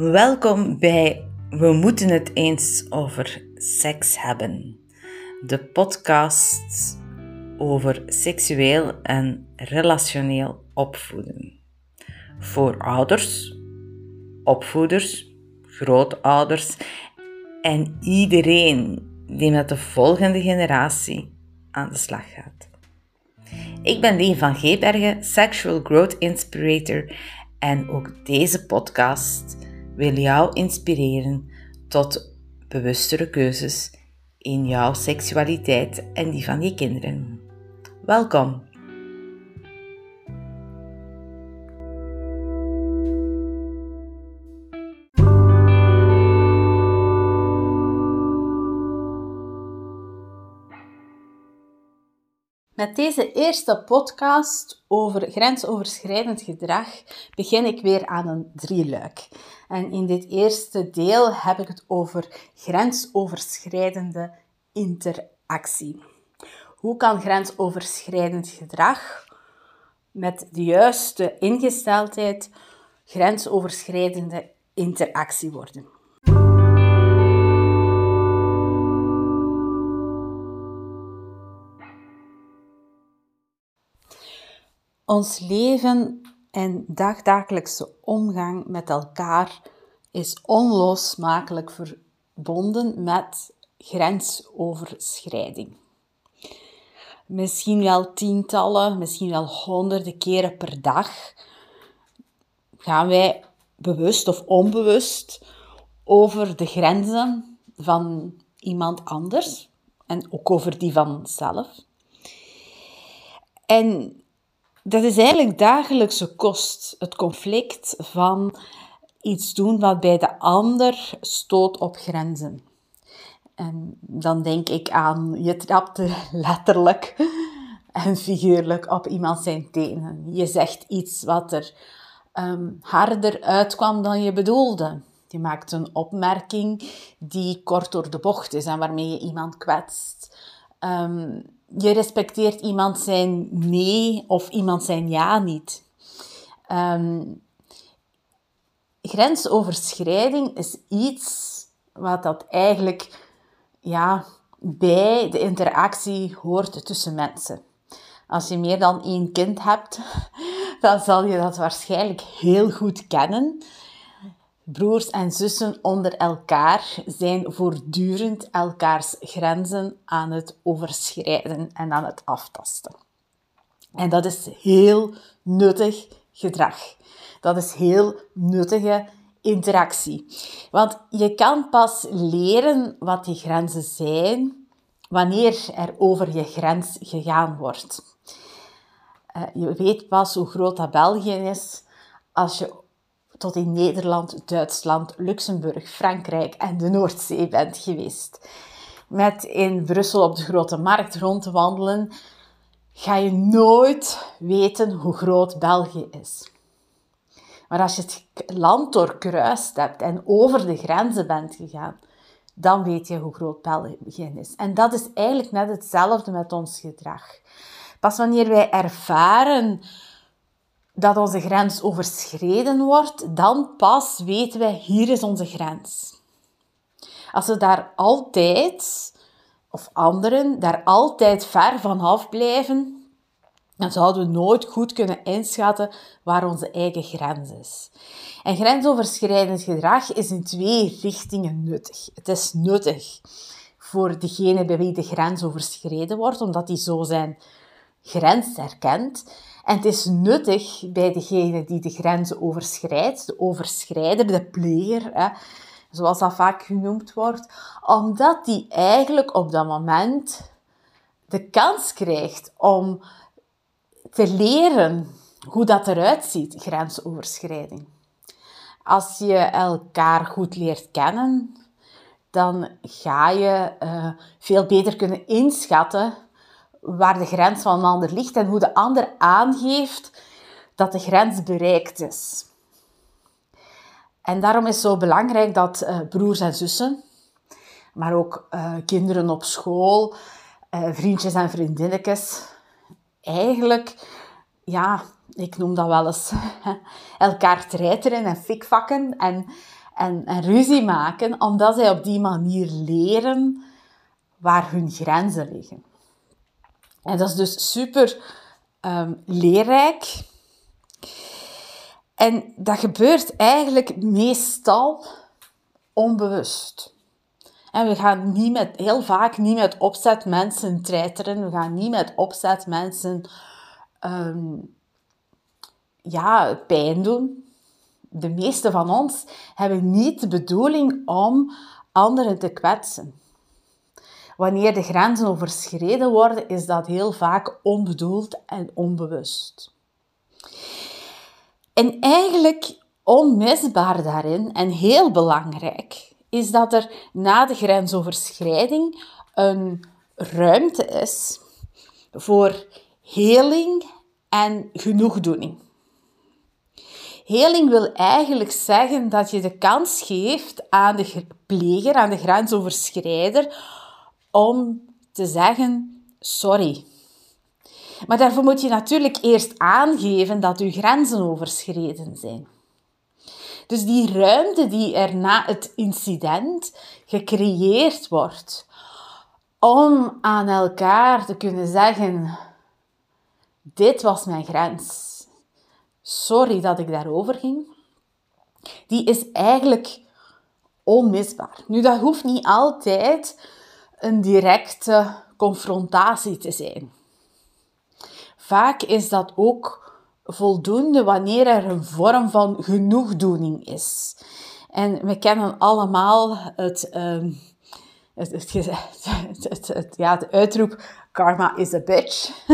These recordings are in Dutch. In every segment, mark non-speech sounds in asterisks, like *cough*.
Welkom bij We moeten het eens over seks hebben. De podcast over seksueel en relationeel opvoeden. Voor ouders, opvoeders, grootouders en iedereen die met de volgende generatie aan de slag gaat. Ik ben Leen van Geebergen, Sexual Growth Inspirator en ook deze podcast wil jou inspireren tot bewustere keuzes in jouw seksualiteit en die van je kinderen. Welkom! Met deze eerste podcast over grensoverschrijdend gedrag begin ik weer aan een drieluik. En in dit eerste deel heb ik het over grensoverschrijdende interactie. Hoe kan grensoverschrijdend gedrag met de juiste ingesteldheid grensoverschrijdende interactie worden? Ons leven en dagdagelijkse omgang met elkaar is onlosmakelijk verbonden met grensoverschrijding. Misschien wel tientallen, misschien wel honderden keren per dag gaan wij bewust of onbewust over de grenzen van iemand anders en ook over die van zelf. En dat is eigenlijk dagelijkse kost. Het conflict van iets doen wat bij de ander stoot op grenzen. En dan denk ik aan, je trapt *laughs* letterlijk en figuurlijk op iemand zijn tenen. Je zegt iets wat er um, harder uitkwam dan je bedoelde. Je maakt een opmerking die kort door de bocht is en waarmee je iemand kwetst. Um, je respecteert iemand zijn nee of iemand zijn ja niet. Um, grensoverschrijding is iets wat dat eigenlijk ja, bij de interactie hoort tussen mensen. Als je meer dan één kind hebt, *laughs* dan zal je dat waarschijnlijk heel goed kennen. Broers en zussen onder elkaar zijn voortdurend elkaars grenzen aan het overschrijden en aan het aftasten. En dat is heel nuttig gedrag. Dat is heel nuttige interactie. Want je kan pas leren wat die grenzen zijn wanneer er over je grens gegaan wordt. Uh, je weet pas hoe groot dat België is als je tot in Nederland, Duitsland, Luxemburg, Frankrijk en de Noordzee bent geweest. Met in Brussel op de grote markt rond te wandelen, ga je nooit weten hoe groot België is. Maar als je het land doorkruist hebt en over de grenzen bent gegaan, dan weet je hoe groot België is. En dat is eigenlijk net hetzelfde met ons gedrag. Pas wanneer wij ervaren dat onze grens overschreden wordt, dan pas weten wij, hier is onze grens. Als we daar altijd, of anderen, daar altijd ver vanaf blijven, dan zouden we nooit goed kunnen inschatten waar onze eigen grens is. En grensoverschrijdend gedrag is in twee richtingen nuttig. Het is nuttig voor degene bij wie de grens overschreden wordt, omdat hij zo zijn grens herkent. En het is nuttig bij degene die de grenzen overschrijdt, de overschrijder, de pleger, hè, zoals dat vaak genoemd wordt, omdat die eigenlijk op dat moment de kans krijgt om te leren hoe dat eruit ziet, grensoverschrijding. Als je elkaar goed leert kennen, dan ga je uh, veel beter kunnen inschatten waar de grens van een ander ligt en hoe de ander aangeeft dat de grens bereikt is. En daarom is het zo belangrijk dat uh, broers en zussen, maar ook uh, kinderen op school, uh, vriendjes en vriendinnetjes, eigenlijk, ja, ik noem dat wel eens, *laughs* elkaar treiteren en fikvakken en, en, en ruzie maken, omdat zij op die manier leren waar hun grenzen liggen. En dat is dus super um, leerrijk. En dat gebeurt eigenlijk meestal onbewust. En we gaan niet met, heel vaak niet met opzet mensen treiteren. We gaan niet met opzet mensen um, ja, pijn doen. De meeste van ons hebben niet de bedoeling om anderen te kwetsen. Wanneer de grenzen overschreden worden, is dat heel vaak onbedoeld en onbewust. En eigenlijk onmisbaar daarin en heel belangrijk is dat er na de grensoverschrijding een ruimte is voor heling en genoegdoening. Heling wil eigenlijk zeggen dat je de kans geeft aan de pleger, aan de grensoverschrijder, om te zeggen sorry. Maar daarvoor moet je natuurlijk eerst aangeven dat je grenzen overschreden zijn. Dus die ruimte die er na het incident gecreëerd wordt om aan elkaar te kunnen zeggen: Dit was mijn grens. Sorry dat ik daarover ging. Die is eigenlijk onmisbaar. Nu, dat hoeft niet altijd een directe confrontatie te zijn. Vaak is dat ook voldoende wanneer er een vorm van genoegdoening is. En we kennen allemaal het, het, het, het, ja, de uitroep karma is a bitch.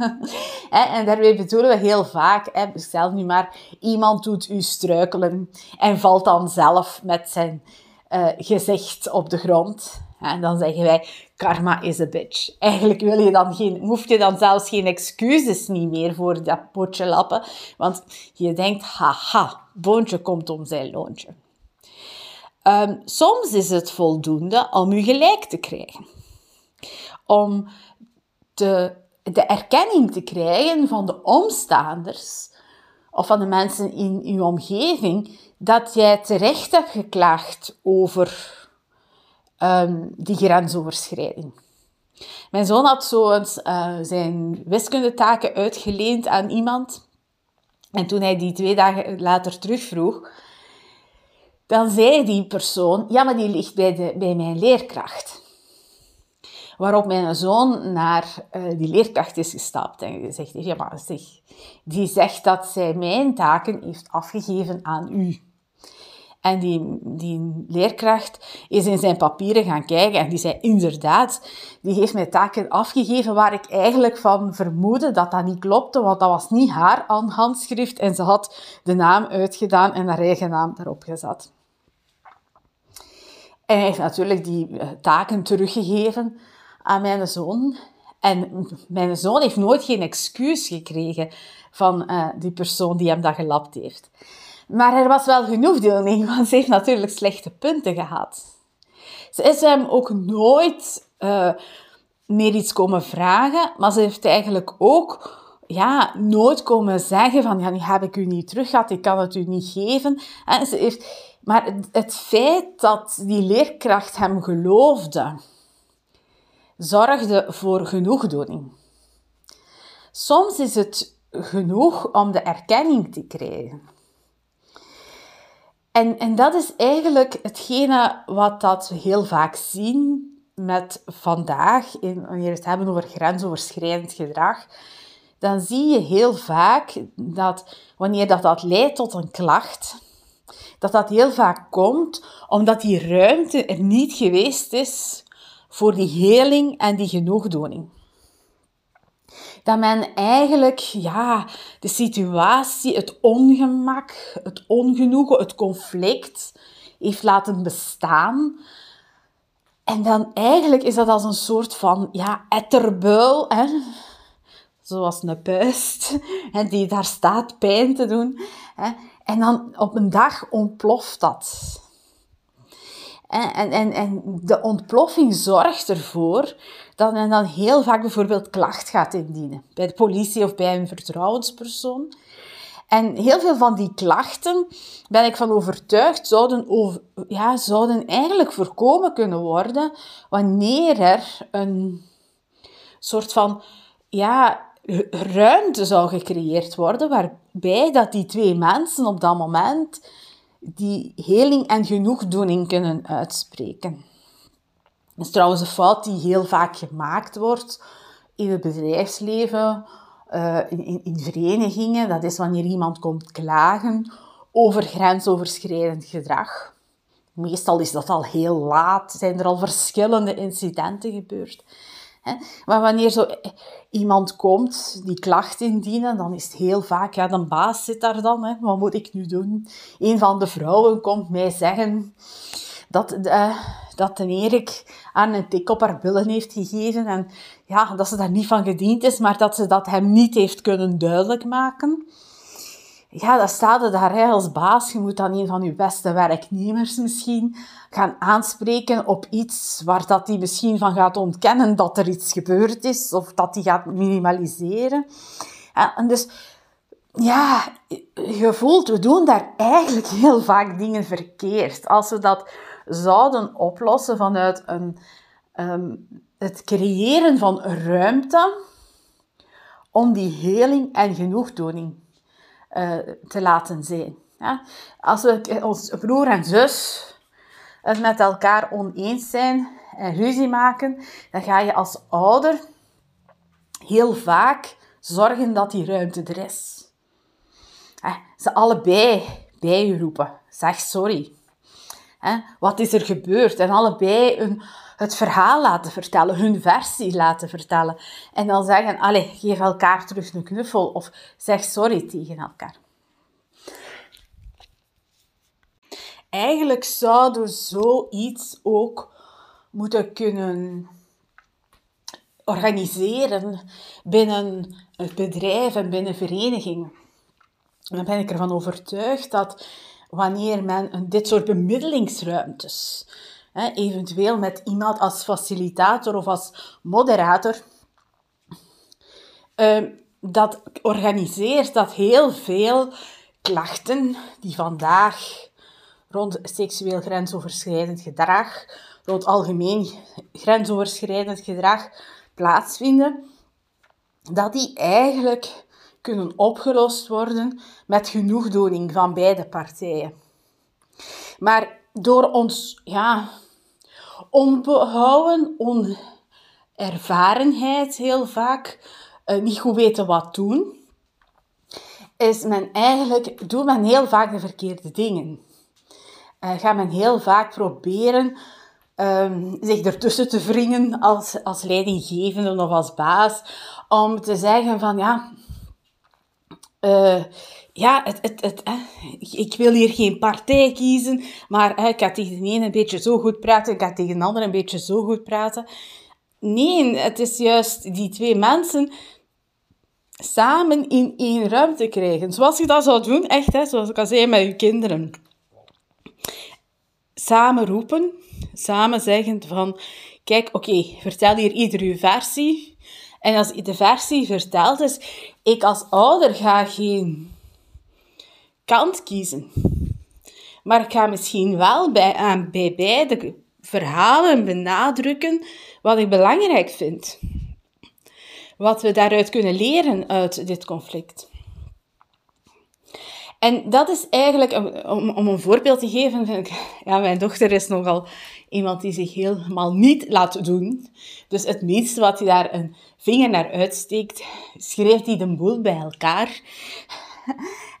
*laughs* en daarmee bedoelen we heel vaak, stel nu maar, iemand doet u struikelen en valt dan zelf met zijn uh, gezicht op de grond. En dan zeggen wij, karma is a bitch. Eigenlijk wil je dan geen, hoef je dan zelfs geen excuses niet meer voor dat potje lappen. Want je denkt, haha, boontje komt om zijn loontje. Um, soms is het voldoende om je gelijk te krijgen. Om de, de erkenning te krijgen van de omstaanders of van de mensen in uw omgeving dat jij terecht hebt geklaagd over um, die grensoverschrijding. Mijn zoon had zo eens uh, zijn wiskundetaken uitgeleend aan iemand. En toen hij die twee dagen later terugvroeg, dan zei die persoon, ja, maar die ligt bij, de, bij mijn leerkracht. Waarop mijn zoon naar uh, die leerkracht is gestapt en gezegd heeft, ja, maar zeg, die zegt dat zij mijn taken heeft afgegeven aan u. En die, die leerkracht is in zijn papieren gaan kijken en die zei inderdaad, die heeft mij taken afgegeven waar ik eigenlijk van vermoedde dat dat niet klopte, want dat was niet haar handschrift en ze had de naam uitgedaan en haar eigen naam erop gezet. En hij heeft natuurlijk die eh, taken teruggegeven aan mijn zoon. En mijn zoon heeft nooit geen excuus gekregen van uh, die persoon die hem dat gelapt heeft. Maar er was wel genoeg deelneming, want ze heeft natuurlijk slechte punten gehad. Ze is hem ook nooit uh, meer iets komen vragen, maar ze heeft eigenlijk ook ja, nooit komen zeggen van, ja, nu heb ik u niet terug gehad, ik kan het u niet geven. En ze heeft, maar het feit dat die leerkracht hem geloofde, zorgde voor genoegdoening. Soms is het genoeg om de erkenning te krijgen. En, en dat is eigenlijk hetgene wat dat we heel vaak zien met vandaag, in, wanneer we het hebben over grensoverschrijdend gedrag, dan zie je heel vaak dat wanneer dat, dat leidt tot een klacht, dat dat heel vaak komt omdat die ruimte er niet geweest is voor die heling en die genoegdoening dat men eigenlijk ja, de situatie, het ongemak, het ongenoegen, het conflict heeft laten bestaan. En dan eigenlijk is dat als een soort van ja, etterbuil, hè? zoals een puist, hè, die daar staat pijn te doen. Hè? En dan op een dag ontploft dat. En, en, en de ontploffing zorgt ervoor dat men dan heel vaak bijvoorbeeld klacht gaat indienen bij de politie of bij een vertrouwenspersoon. En heel veel van die klachten, ben ik van overtuigd, zouden, over, ja, zouden eigenlijk voorkomen kunnen worden wanneer er een soort van ja, ruimte zou gecreëerd worden waarbij dat die twee mensen op dat moment die heling en genoegdoening kunnen uitspreken. Dat is trouwens een fout die heel vaak gemaakt wordt in het bedrijfsleven, uh, in, in, verenigingen. Dat is wanneer iemand komt klagen over grensoverschrijdend gedrag. Meestal is dat al heel laat, zijn er al verschillende incidenten gebeurd. Maar wanneer zo iemand komt die klacht indienen, dan is het heel vaak, ja, de baas zit daar dan, hè, wat moet ik nu doen? Een van de vrouwen komt mij zeggen dat, uh, dat de Erik aan een tik op haar billen heeft gegeven en ja, dat ze daar niet van gediend is, maar dat ze dat hem niet heeft kunnen duidelijk maken ja, dan staat er daar hè, als baas. Je moet dan een van je beste werknemers misschien gaan aanspreken op iets waar dat die misschien van gaat ontkennen dat er iets gebeurd is, of dat die gaat minimaliseren. En dus, ja, je voelt, we doen daar eigenlijk heel vaak dingen verkeerd. Als we dat zouden oplossen vanuit een, ehm, het creëren van ruimte om die heling en genoegdoening uh, te laten zijn. Als we ons broer en zus het met elkaar oneens zijn en ruzie maken, dan ga je als ouder heel vaak zorgen dat die ruimte er is. Ze allebei bij je roepen. Zeg sorry. Wat is er gebeurd? En allebei een, het verhaal laten vertellen, hun versie laten vertellen. En dan zeggen, allez, geef elkaar terug een knuffel of zeg sorry tegen elkaar. Eigenlijk zouden zoiets ook moeten kunnen organiseren binnen het bedrijf en binnen verenigingen. Dan ben ik ervan overtuigd dat wanneer men dit soort bemiddelingsruimtes eventueel met iemand als facilitator of als moderator, ehm, dat organiseert dat heel veel klachten die vandaag rond seksueel grensoverschrijdend gedrag, rond algemeen grensoverschrijdend gedrag plaatsvinden, dat die eigenlijk kunnen opgelost worden met genoegdoening van beide partijen. Maar door ons ja, onbehouden, onervarenheid heel vaak, uh, niet goed weten wat doen, is men eigenlijk, doet men heel vaak de verkeerde dingen. Uh, gaat men heel vaak proberen um, zich ertussen te wringen als, als leidinggevende of als baas, om te zeggen van ja, uh, ja, het, het, het, ik wil hier geen partij kiezen, maar ik ga tegen de een beetje zo goed praten, ik ga tegen de andere een beetje zo goed praten. Nee, het is juist die twee mensen samen in één ruimte krijgen. Zoals je dat zou doen, echt, hè, zoals ik al zei met je kinderen. Samen roepen, samen zeggen van, kijk, oké, vertel hier ieder uw versie. En als de versie verteld is, ik als ouder ga geen kant kiezen. Maar ik ga misschien wel bij, aan, bij beide verhalen benadrukken wat ik belangrijk vind. Wat we daaruit kunnen leren uit dit conflict. En dat is eigenlijk, om, om een voorbeeld te geven, ja, mijn dochter is nogal iemand die zich helemaal niet laat doen. Dus het minste wat hij daar een vinger naar uitsteekt, schreef hij de boel bij elkaar.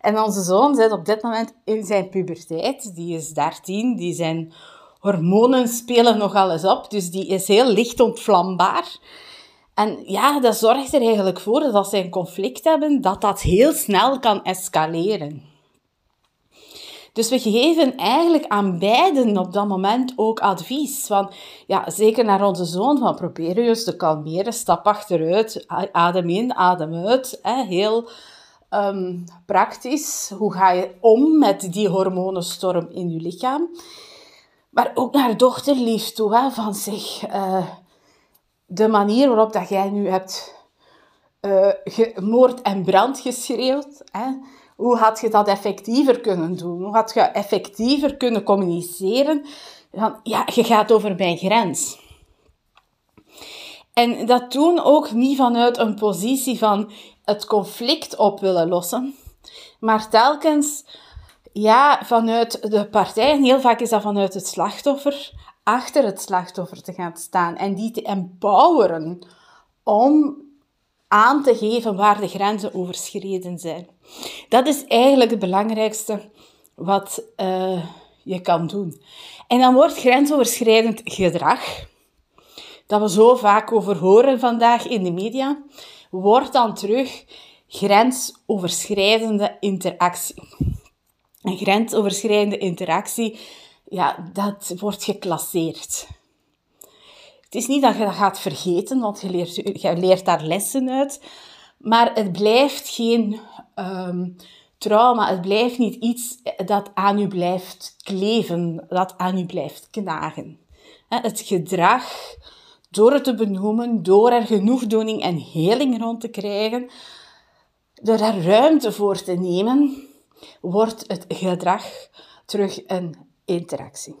En onze zoon zit op dit moment in zijn puberteit. Die is 13, die zijn hormonen spelen nogal eens op, dus die is heel licht ontvlambaar. En ja, dat zorgt er eigenlijk voor dat als ze een conflict hebben, dat dat heel snel kan escaleren. Dus we geven eigenlijk aan beiden op dat moment ook advies. Van, ja, zeker naar onze zoon, van probeer je eens te kalmeren, stap achteruit, adem in, adem uit. Hè, heel um, praktisch. Hoe ga je om met die hormonenstorm in je lichaam? Maar ook naar dochterlief toe, van zich. Uh, de manier waarop dat jij nu hebt uh, moord en brand geschreeuwd, hè, Hoe had je dat effectiever kunnen doen? Hoe had je effectiever kunnen communiceren? Van, ja, je gaat over mijn grens. En dat doen ook niet vanuit een positie van het conflict op willen lossen, maar telkens ja, vanuit de partij, en heel vaak is dat vanuit het slachtoffer, achter het slachtoffer te gaan staan en die te empoweren om aan te geven waar de grenzen overschreden zijn. Dat is eigenlijk het belangrijkste wat uh, je kan doen. En dan wordt grensoverschrijdend gedrag, dat we zo vaak over horen vandaag in de media, wordt dan terug grensoverschrijdende interactie. Een grensoverschrijdende interactie, ja, dat wordt geclasseerd. Het is niet dat je dat gaat vergeten, want je leert, je leert daar lessen uit. Maar het blijft geen um, trauma. Het blijft niet iets dat aan u blijft kleven, dat aan u blijft knagen. Het gedrag, door het te benoemen, door er genoegdoening en heling rond te krijgen, door daar ruimte voor te nemen, wordt het gedrag terug een interactie.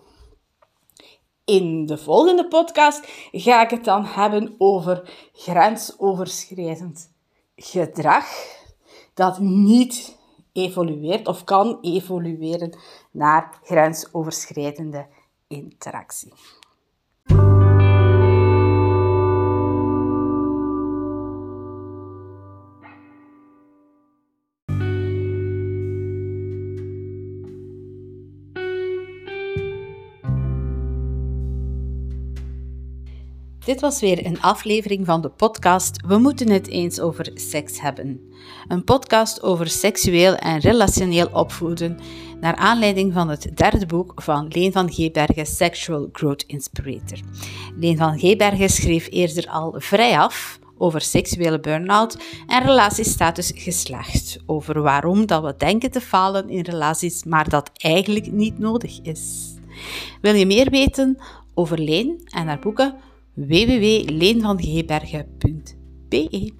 In de volgende podcast ga ik het dan hebben over grensoverschrijdend gedrag dat niet evolueert of kan evolueren naar grensoverschrijdende interactie. Dit was weer een aflevering van de podcast We moeten het eens over seks hebben. Een podcast over seksueel en relationeel opvoeden, naar aanleiding van het derde boek van Leen van Geebergen, Sexual Growth Inspirator. Leen van Geebergen schreef eerder al vrij af over seksuele burn-out en relatiestatus geslacht. Over waarom dat we denken te falen in relaties, maar dat eigenlijk niet nodig is. Wil je meer weten over Leen en haar boeken? www.leenvangeebergen.be